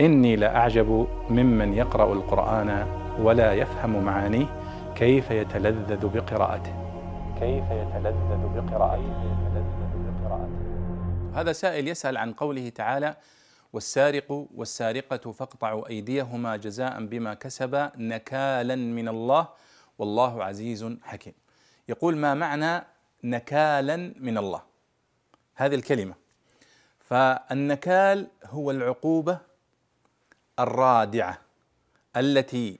إني لأعجب ممن يقرأ القرآن ولا يفهم معانيه كيف يتلذذ بقراءته. كيف يتلذذ بقراءته. هذا سائل يسأل عن قوله تعالى والسارق والسارقة فاقطعوا أيديهما جزاء بما كسبا نكالا من الله والله عزيز حكيم. يقول ما معنى نكالا من الله؟ هذه الكلمة. فالنكال هو العقوبة الرادعة التي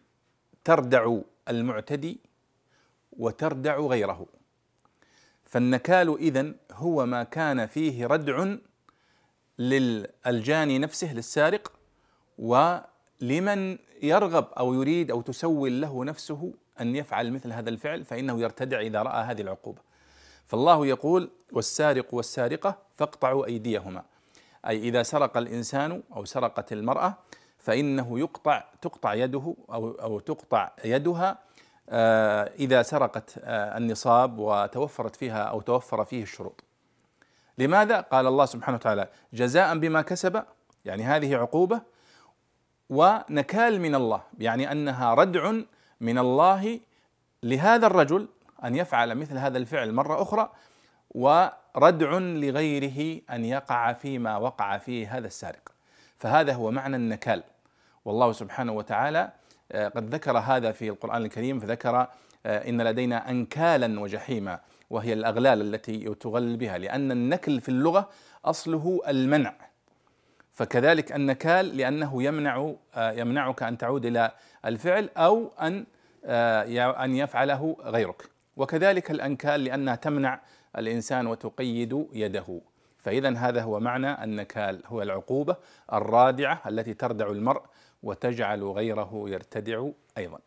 تردع المعتدي وتردع غيره. فالنكال إذن هو ما كان فيه ردع للجاني نفسه للسارق ولمن يرغب أو يريد أو تسول له نفسه أن يفعل مثل هذا الفعل فإنه يرتدع إذا رأى هذه العقوبة. فالله يقول والسارق والسارقة فاقطعوا أيديهما. أي إذا سرق الإنسان أو سرقت المرأة فإنه يقطع تقطع يده أو أو تقطع يدها آه، إذا سرقت آه، النصاب وتوفرت فيها أو توفر فيه الشروط. لماذا؟ قال الله سبحانه وتعالى جزاء بما كسب يعني هذه عقوبة ونكال من الله يعني أنها ردع من الله لهذا الرجل أن يفعل مثل هذا الفعل مرة أخرى وردع لغيره أن يقع فيما وقع فيه هذا السارق. فهذا هو معنى النكال. والله سبحانه وتعالى آه، قد ذكر هذا في القرآن الكريم فذكر آه، إن لدينا أنكالا وجحيما وهي الأغلال التي تغل بها لأن النكل في اللغة أصله المنع. فكذلك النكال لأنه يمنع آه، يمنعك أن تعود إلى الفعل أو أن أن يفعله غيرك. وكذلك الأنكال لأنها تمنع الإنسان وتقيد يده. فإذا هذا هو معنى النكال هو العقوبة الرادعة التي تردع المرء وتجعل غيره يرتدع أيضا.